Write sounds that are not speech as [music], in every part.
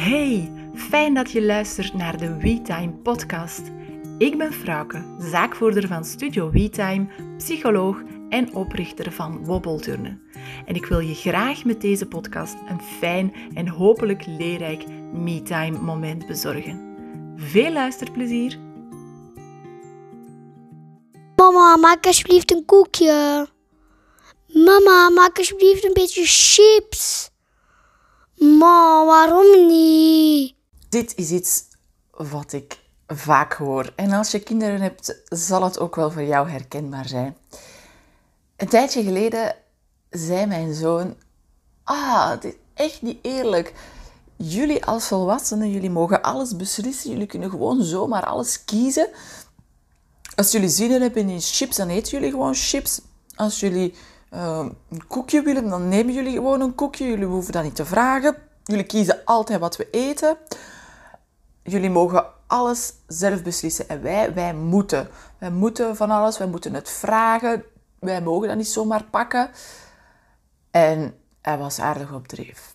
Hey, fijn dat je luistert naar de WeTime podcast. Ik ben Frauke, zaakvoerder van Studio WeTime, psycholoog en oprichter van Wobbelturnen. En ik wil je graag met deze podcast een fijn en hopelijk leerrijk MeTime moment bezorgen. Veel luisterplezier! Mama, maak alsjeblieft een koekje. Mama, maak alsjeblieft een beetje chips. Ma, waarom niet? Dit is iets wat ik vaak hoor. En als je kinderen hebt, zal het ook wel voor jou herkenbaar zijn. Een tijdje geleden zei mijn zoon: Ah, dit is echt niet eerlijk. Jullie als volwassenen, jullie mogen alles beslissen. Jullie kunnen gewoon zomaar alles kiezen. Als jullie zin hebben in chips, dan eten jullie gewoon chips. Als jullie uh, een koekje willen, dan nemen jullie gewoon een koekje. Jullie hoeven dat niet te vragen. Jullie kiezen altijd wat we eten. Jullie mogen alles zelf beslissen. En wij, wij moeten. Wij moeten van alles. Wij moeten het vragen. Wij mogen dat niet zomaar pakken. En hij was aardig op dreef.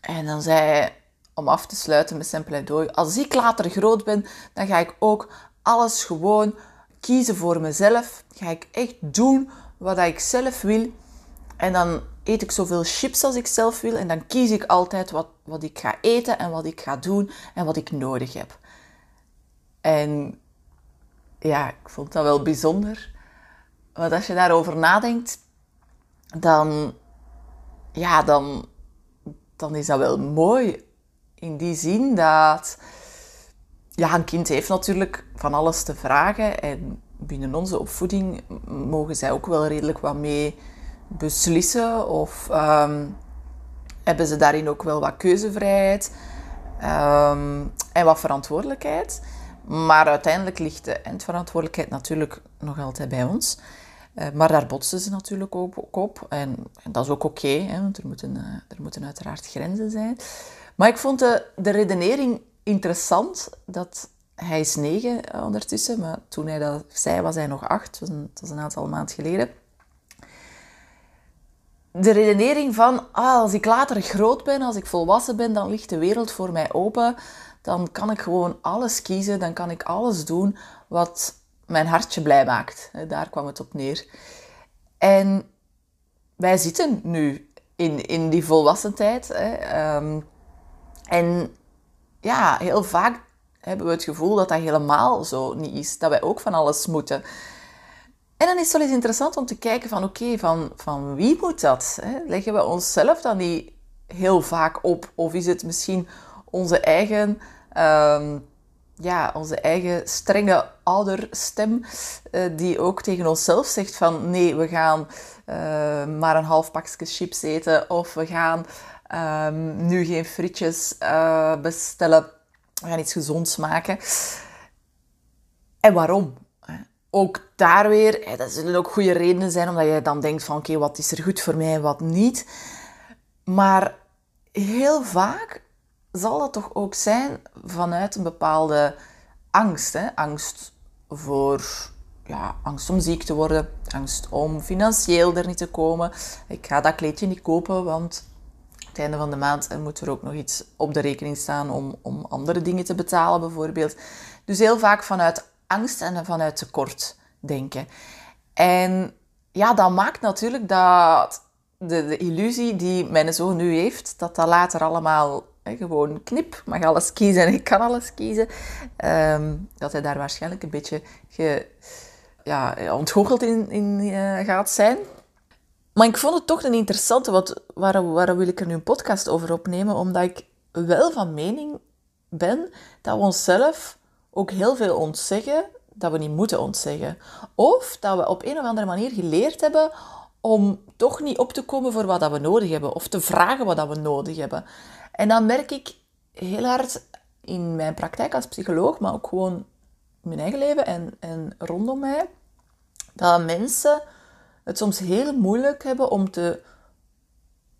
En dan zei hij, om af te sluiten met zijn pleidooi, als ik later groot ben, dan ga ik ook alles gewoon kiezen voor mezelf. Ga ik echt doen wat ik zelf wil. En dan eet ik zoveel chips als ik zelf wil. En dan kies ik altijd wat, wat ik ga eten en wat ik ga doen en wat ik nodig heb. En ja, ik vond dat wel bijzonder. Want als je daarover nadenkt, dan, ja, dan, dan is dat wel mooi. In die zin dat ja, een kind heeft natuurlijk van alles te vragen. En binnen onze opvoeding mogen zij ook wel redelijk wat mee beslissen. Of ehm, hebben ze daarin ook wel wat keuzevrijheid ehm, en wat verantwoordelijkheid. Maar uiteindelijk ligt de eindverantwoordelijkheid natuurlijk nog altijd bij ons. Uh, maar daar botsen ze natuurlijk ook, op. En, dat is ook oké, want er moeten, uh, er moeten uiteraard grenzen zijn. Maar ik vond de, de redenering interessant dat hij is negen eh, ondertussen, maar toen hij dat zei was hij nog acht. Dat was een, aantal maanden geleden. De redenering van, ah, als ik later groot ben, als ik volwassen ben, dan ligt de wereld voor mij open. Dan kan ik gewoon alles kiezen, dan kan ik alles doen wat mijn hartje blij maakt. Daar kwam het op neer. En wij zitten nu in, in die volwassen tijd. Hè. Um, en ja, heel vaak hebben we het gevoel dat dat helemaal zo niet is. Dat wij ook van alles moeten. En dan is het wel eens interessant om te kijken van oké, van, van wie moet dat? Hè? Leggen we onszelf dan niet heel vaak op? Of is het misschien onze eigen, um, ja, onze eigen strenge ouderstem uh, die ook tegen onszelf zegt van nee, we gaan uh, maar een half pakje chips eten of we gaan um, nu geen frietjes uh, bestellen we gaan iets gezonds maken. En waarom? Ook daar weer, dat zullen ook goede redenen zijn, omdat je dan denkt van oké, wat is er goed voor mij en wat niet. Maar heel vaak zal dat toch ook zijn vanuit een bepaalde angst. Hè? Angst voor, ja, angst om ziek te worden, angst om financieel er niet te komen. Ik ga dat kleedje niet kopen, want einde van de maand en moet er ook nog iets op de rekening staan om, om andere dingen te betalen, bijvoorbeeld. Dus heel vaak vanuit angst en vanuit tekort denken. En ja, dat maakt natuurlijk dat de, de illusie die mijn zoon nu heeft, dat dat later allemaal hè, gewoon knip, mag alles kiezen en ik kan alles kiezen, ehm, dat hij daar waarschijnlijk een beetje ge, ja, ontgoocheld in, in uh, gaat zijn. Maar ik vond het toch een interessante, wat, waarom, wil ik er nu een podcast over opnemen? Omdat ik wel van mening ben dat we onszelf ook heel veel ontzeggen dat we niet moeten ontzeggen. Of dat we op een of andere manier geleerd hebben om toch niet op te komen voor wat dat we nodig hebben. Of te vragen wat dat we nodig hebben. En dan merk ik heel hard in mijn praktijk als psycholoog, maar ook gewoon in mijn eigen leven en, en rondom mij, dat mensen het soms heel moeilijk hebben om te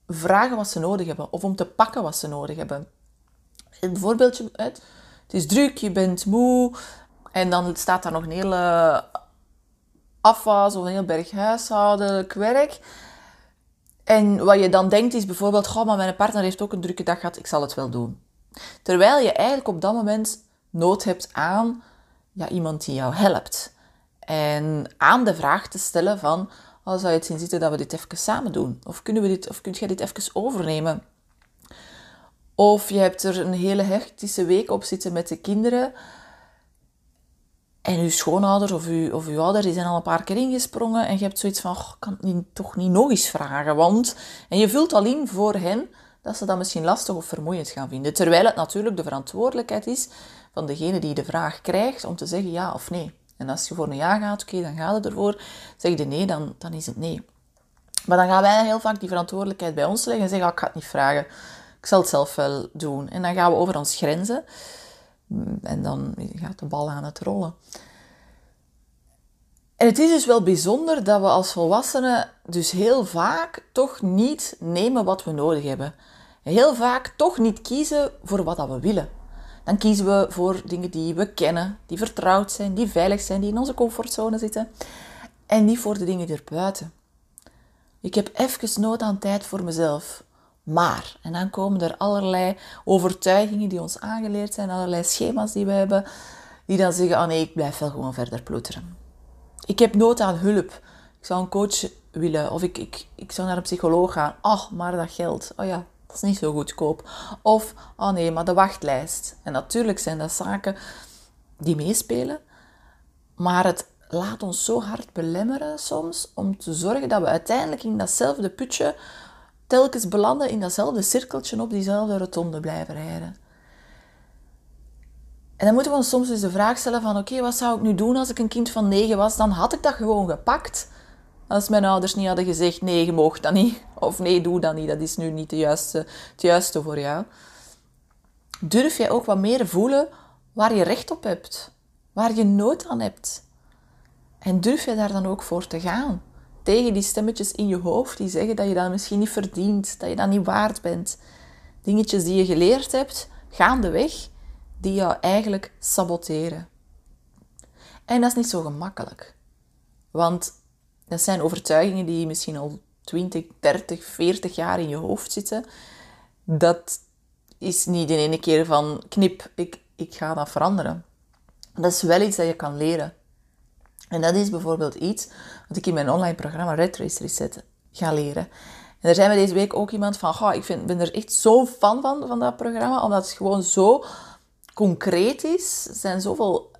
vragen wat ze nodig hebben of om te pakken wat ze nodig hebben. Een voorbeeldje uit. Het is druk, je bent moe en dan staat daar nog een hele afwas of een heel berg huishoudelijk werk. En wat je dan denkt is bijvoorbeeld, goh, maar mijn partner heeft ook een drukke dag gehad, ik zal het wel doen. Terwijl je eigenlijk op dat moment nood hebt aan ja, iemand die jou helpt. En aan de vraag te stellen van, oh, zou je het zien zitten dat we dit even samen doen? Of, kunnen we dit, of kun jij dit even overnemen? Of je hebt er een hele hectische week op zitten met de kinderen. En uw schoonouders of uw, of uw ouders die zijn al een paar keer ingesprongen. En je hebt zoiets van, oh, kan het niet, toch niet nog eens vragen. Want... En je vult al in voor hen dat ze dat misschien lastig of vermoeiend gaan vinden. Terwijl het natuurlijk de verantwoordelijkheid is van degene die de vraag krijgt om te zeggen ja of nee. En als je voor een ja gaat, oké, dan gaat het ervoor. Zeg je nee, dan, dan is het nee. Maar dan gaan wij heel vaak die verantwoordelijkheid bij ons leggen en zeggen, oh, ik ga het niet vragen. Ik zal het zelf wel doen. En dan gaan we over ons grenzen. En dan gaat de bal aan het rollen. En het is dus wel bijzonder dat we als volwassenen dus heel vaak toch niet nemen wat we nodig hebben. Heel vaak toch niet kiezen voor wat we willen. Dan kiezen we voor dingen die we kennen, die vertrouwd zijn, die veilig zijn, die in onze comfortzone zitten. En niet voor de dingen erbuiten. Ik heb even nood aan tijd voor mezelf. Maar, en dan komen er allerlei overtuigingen die ons aangeleerd zijn, allerlei schema's die we hebben, die dan zeggen, oh nee, ik blijf wel gewoon verder ploeteren. Ik heb nood aan hulp. Ik zou een coach willen, of ik, ik, ik zou naar een psycholoog gaan. Ach, maar dat geld, oh ja, niet zo goedkoop. Of, oh nee, maar de wachtlijst. En natuurlijk zijn dat zaken die meespelen, maar het laat ons zo hard belemmeren soms om te zorgen dat we uiteindelijk in datzelfde putje telkens belanden in datzelfde cirkeltje op diezelfde rotonde blijven rijden. En dan moeten we ons soms dus de vraag stellen van oké, wat zou ik nu doen als ik een kind van negen was? Dan had ik dat gewoon gepakt. Als mijn ouders niet hadden gezegd nee, je mag dat niet. Of nee, doe dat niet, dat is nu niet de juiste, het juiste voor jou. Durf jij ook wat meer voelen waar je recht op hebt? Waar je nood aan hebt? En durf je daar dan ook voor te gaan? tegen die stemmetjes in je hoofd die zeggen dat je dat misschien niet verdient, dat je dat niet waard bent. Dingetjes die je geleerd hebt, gaandeweg, die jou eigenlijk saboteren. En dat is niet zo gemakkelijk. Want dat zijn overtuigingen die misschien al 20, 30, 40 jaar in je hoofd zitten. Dat is niet in één keer van knip, ik, ik ga dat veranderen. Dat is wel iets dat je kan leren. En dat is bijvoorbeeld iets wat ik in mijn online programma Red Race Reset ga leren. En er zijn we deze week ook iemand van, goh, ik vind, ben er echt zo fan van, van dat programma, omdat het gewoon zo concreet is. Er zijn zoveel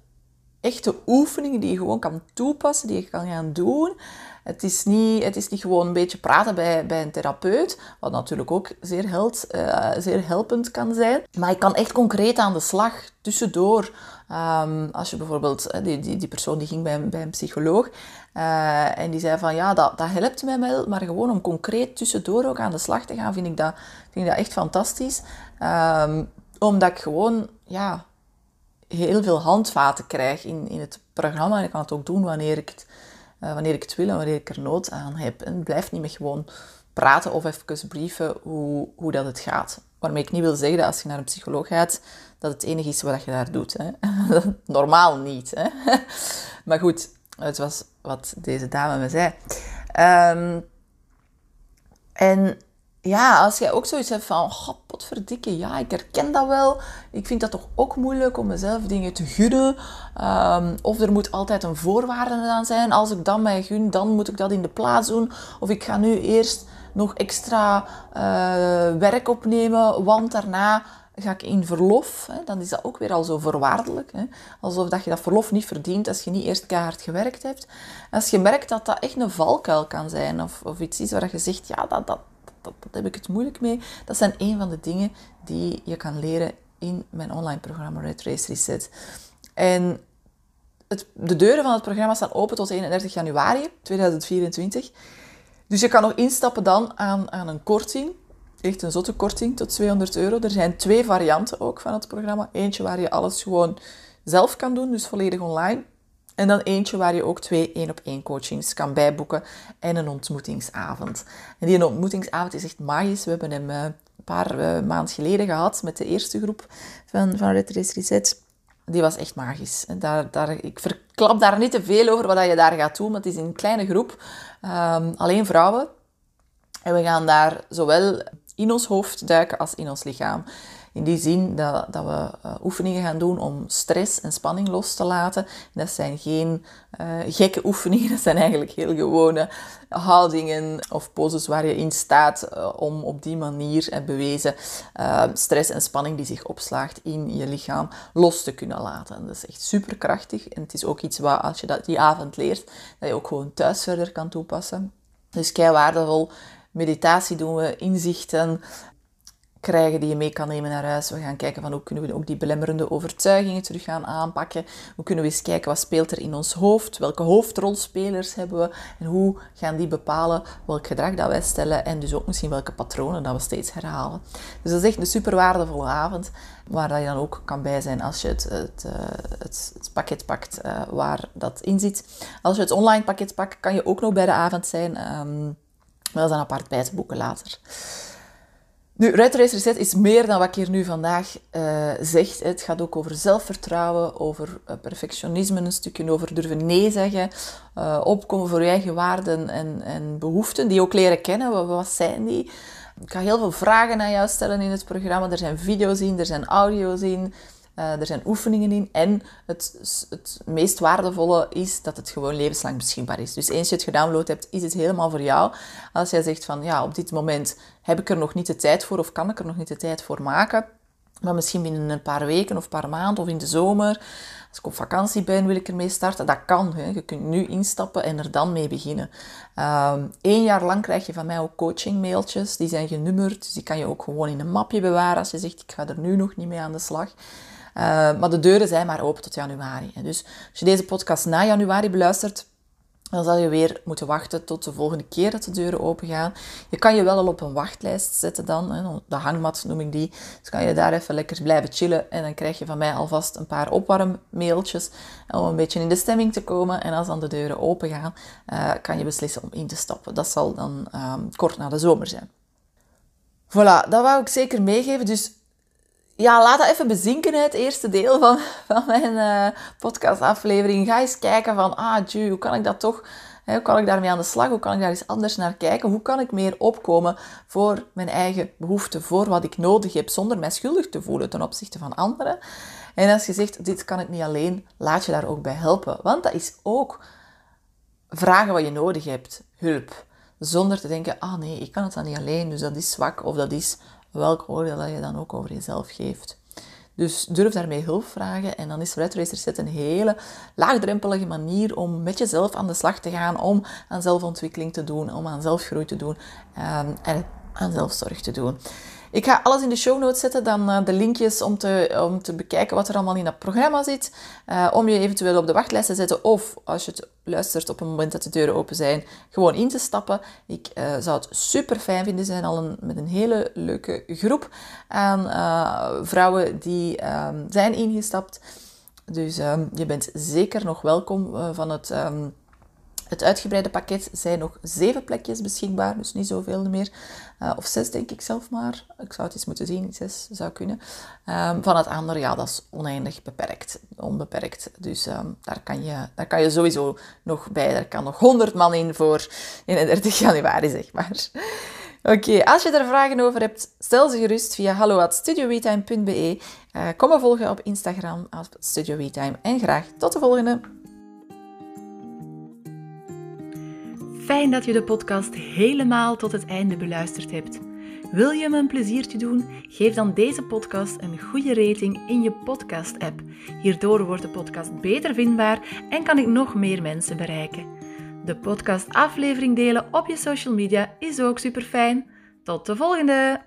echte oefeningen die je gewoon kan toepassen, die je kan gaan doen. Het is niet, het is niet gewoon een beetje praten bij, bij een therapeut, wat natuurlijk ook zeer, held, uh, zeer helpend kan zijn. Maar je kan echt concreet aan de slag tussendoor. Um, als je bijvoorbeeld, eh, die, die, die persoon die ging bij, een, bij een psycholoog uh, en die zei van ja, dat, dat helpt mij wel, maar gewoon om concreet tussendoor ook aan de slag te gaan, vind ik dat, vind ik dat echt fantastisch. Um, omdat ik gewoon, ja, heel veel handvaten krijg in, in het programma. En ik kan het ook doen wanneer ik het, uh, wanneer ik het wil en wanneer ik er nood aan heb. En blijf niet meer gewoon praten of even brieven hoe, hoe dat het gaat. Waarmee ik niet wil zeggen dat als je naar een psycholoog gaat, dat het enige is wat je daar doet. Hè. [laughs] Normaal niet. Hè. [laughs] Maar goed, het was wat deze dame me zei. Um, en ja, als jij ook zoiets hebt van, god, potverdikke, ja, ik herken dat wel. Ik vind dat toch ook moeilijk om mezelf dingen te gunnen. Um, of er moet altijd een voorwaarde aan zijn. Als ik dat mij gun, dan moet ik dat in de plaats doen. Of ik ga nu eerst nog extra uh, werk opnemen, want daarna ga ik in verlof. Hè, dan is dat ook weer al zo voorwaardelijk. Hè, alsof dat je dat verlof niet verdient als je niet eerst keihard gewerkt hebt. Als je merkt dat dat echt een valkuil kan zijn, of, of iets is waar je zegt, ja, dat, dat, dat, heb ik het moeilijk mee. Dat zijn een van de dingen die je kan leren in mijn online programma Red Race Reset. En het, de deuren van het programma staan open tot 31 januari 2024. Dus je kan nog instappen dan aan, aan een korting. Echt een zotte korting tot 200 euro. Er zijn twee varianten ook van het programma. Eentje waar je alles gewoon zelf kan doen, dus volledig online. En dan eentje waar je ook twee één-op-één coachings kan bijboeken en een ontmoetingsavond. En die ontmoetingsavond is echt magisch. We hebben hem eh, een paar uh, maanden geleden gehad met de eerste groep van, van Red Reset. Die was echt magisch. En daar, daar, ik verklap daar niet te veel over wat je daar gaat doen, want het is een kleine groep. Um, alleen vrouwen. En we gaan daar zowel in ons hoofd duiken als in ons lichaam. In die zin dat, dat we uh, oefeningen gaan doen om stress en spanning los te laten. dat zijn geen uh, gekke oefeningen, [laughs] dat zijn eigenlijk heel gewone houdingen of poses waar je in staat uh, om op die manier bewezen stress en spanning die zich opslaagt in je lichaam los te kunnen laten. Dat is echt superkrachtig en het is ook iets wat als je dat die avond leert, dat je ook gewoon thuis verder kan toepassen. Dus kei waardevol. Meditatie doen we, inzichten, krijgen die je mee kan nemen naar huis. We gaan kijken van hoe kunnen we ook die belemmerende overtuigingen terug gaan aanpakken. Hoe kunnen we eens kijken wat speelt er in ons hoofd? Welke hoofdrolspelers hebben we? En hoe gaan die bepalen welk gedrag dat wij stellen? En dus ook misschien welke patronen dat we steeds herhalen. Dus dat is echt een super waardevolle avond. Waar je dan ook kan bij zijn als je het, het, eh, het, pakket pakt uh, waar dat in zit. Als je het online pakket pakt, kan je ook nog bij de avond zijn. Um, maar dat is dan apart bij te boeken later. Nu, Ruiter Reset is meer dan wat ik hier nu vandaag uh, zeg. Het gaat ook over zelfvertrouwen, over uh, perfectionisme, een stukje over durven nee zeggen, uh, opkomen voor je eigen waarden en, en behoeften, die ook leren kennen. Wat, wat zijn die? Ik ga heel veel vragen aan jou stellen in het programma. Er zijn video's in, er zijn audio's in. Uh, er zijn oefeningen in. En het, het meest waardevolle is dat het gewoon levenslang beschikbaar is. Dus eens je het gedownload hebt, is het helemaal voor jou. Als jij zegt van ja, op dit moment heb ik er nog niet de tijd voor of kan ik er nog niet de tijd voor maken. Maar misschien binnen een paar weken of een paar maanden of in de zomer. Als ik op vakantie ben, wil ik ermee starten. Dat kan. Hè. Je kunt nu instappen en er dan mee beginnen. Eén ehm, jaar lang krijg je van mij ook coaching mailtjes. Die zijn genummerd. Dus die kan je ook gewoon in een mapje bewaren als je zegt ik ga er nu nog niet mee aan de slag. Uh, maar de deuren zijn maar open tot januari. Dus als je deze podcast na januari beluistert, dan zal je weer moeten wachten tot de volgende keer dat de deuren open gaan. Je kan je wel al op een wachtlijst zetten dan. De hangmat noem ik die. Dus kan je daar even lekker blijven chillen. En dan krijg je van mij alvast een paar opwarmmailtjes om een beetje in de stemming te komen. En als dan de deuren open gaan, uh, kan je beslissen om in te stappen. Dat zal dan um, kort na de zomer zijn. Voilà, dat wou ik zeker meegeven. Dus ja, laat dat even bezinken het eerste deel van, van mijn uh, podcastaflevering. Ga eens kijken van, ah, hoe kan ik dat toch, hè, hoe kan ik daarmee aan de slag? Hoe kan ik daar eens anders naar kijken? Hoe kan ik meer opkomen voor mijn eigen behoeften, voor wat ik nodig heb, zonder mij schuldig te voelen ten opzichte van anderen? En als je zegt, dit kan ik niet alleen, laat je daar ook bij helpen. Want dat is ook vragen wat je nodig hebt, hulp. Zonder te denken, ah nee, ik kan het dan niet alleen, dus dat is zwak of dat is welk oordeel dat je dan ook over jezelf geeft. Dus durf daarmee hulp vragen en dan is Red Racer Set een hele laagdrempelige manier om met jezelf aan de slag te gaan, om aan zelfontwikkeling te doen, om aan zelfgroei te doen um, en aan zelfzorg te doen. Ik ga alles in de show notes zetten, dan uh, de linkjes om te, om te bekijken wat er allemaal in dat programma zit. Uh, om je eventueel op de wachtlijst te zetten of als je het luistert op het moment dat de deuren open zijn, gewoon in te stappen. Ik uh, zou het super fijn vinden. Zijn al een, met een hele leuke groep aan vrouwen die ehm, zijn ingestapt. Dus um, je bent zeker nog welkom van het... Um, het uitgebreide pakket zijn nog zeven plekjes beschikbaar, dus niet zoveel meer. Uh, of zes denk ik zelf maar. Ik zou het eens moeten zien, zes zou kunnen. Um, van het andere, ja, dat is oneindig beperkt, onbeperkt. Dus um, daar, kan je, daar kan je sowieso nog bij. Daar kan nog 100 man in voor 31 januari, zeg maar. Oké, als je er vragen over hebt, stel ze gerust via hallo@studiowetime.be. Uh, kom me volgen op Instagram, op Studio En graag tot de volgende! Fijn dat je de podcast helemaal tot het einde beluisterd hebt. Wil je me een pleziertje doen? Geef dan deze podcast een goede rating in je podcast-app. Hierdoor wordt de podcast beter vindbaar en kan ik nog meer mensen bereiken. De podcast-aflevering delen op je social media is ook super fijn. Tot de volgende!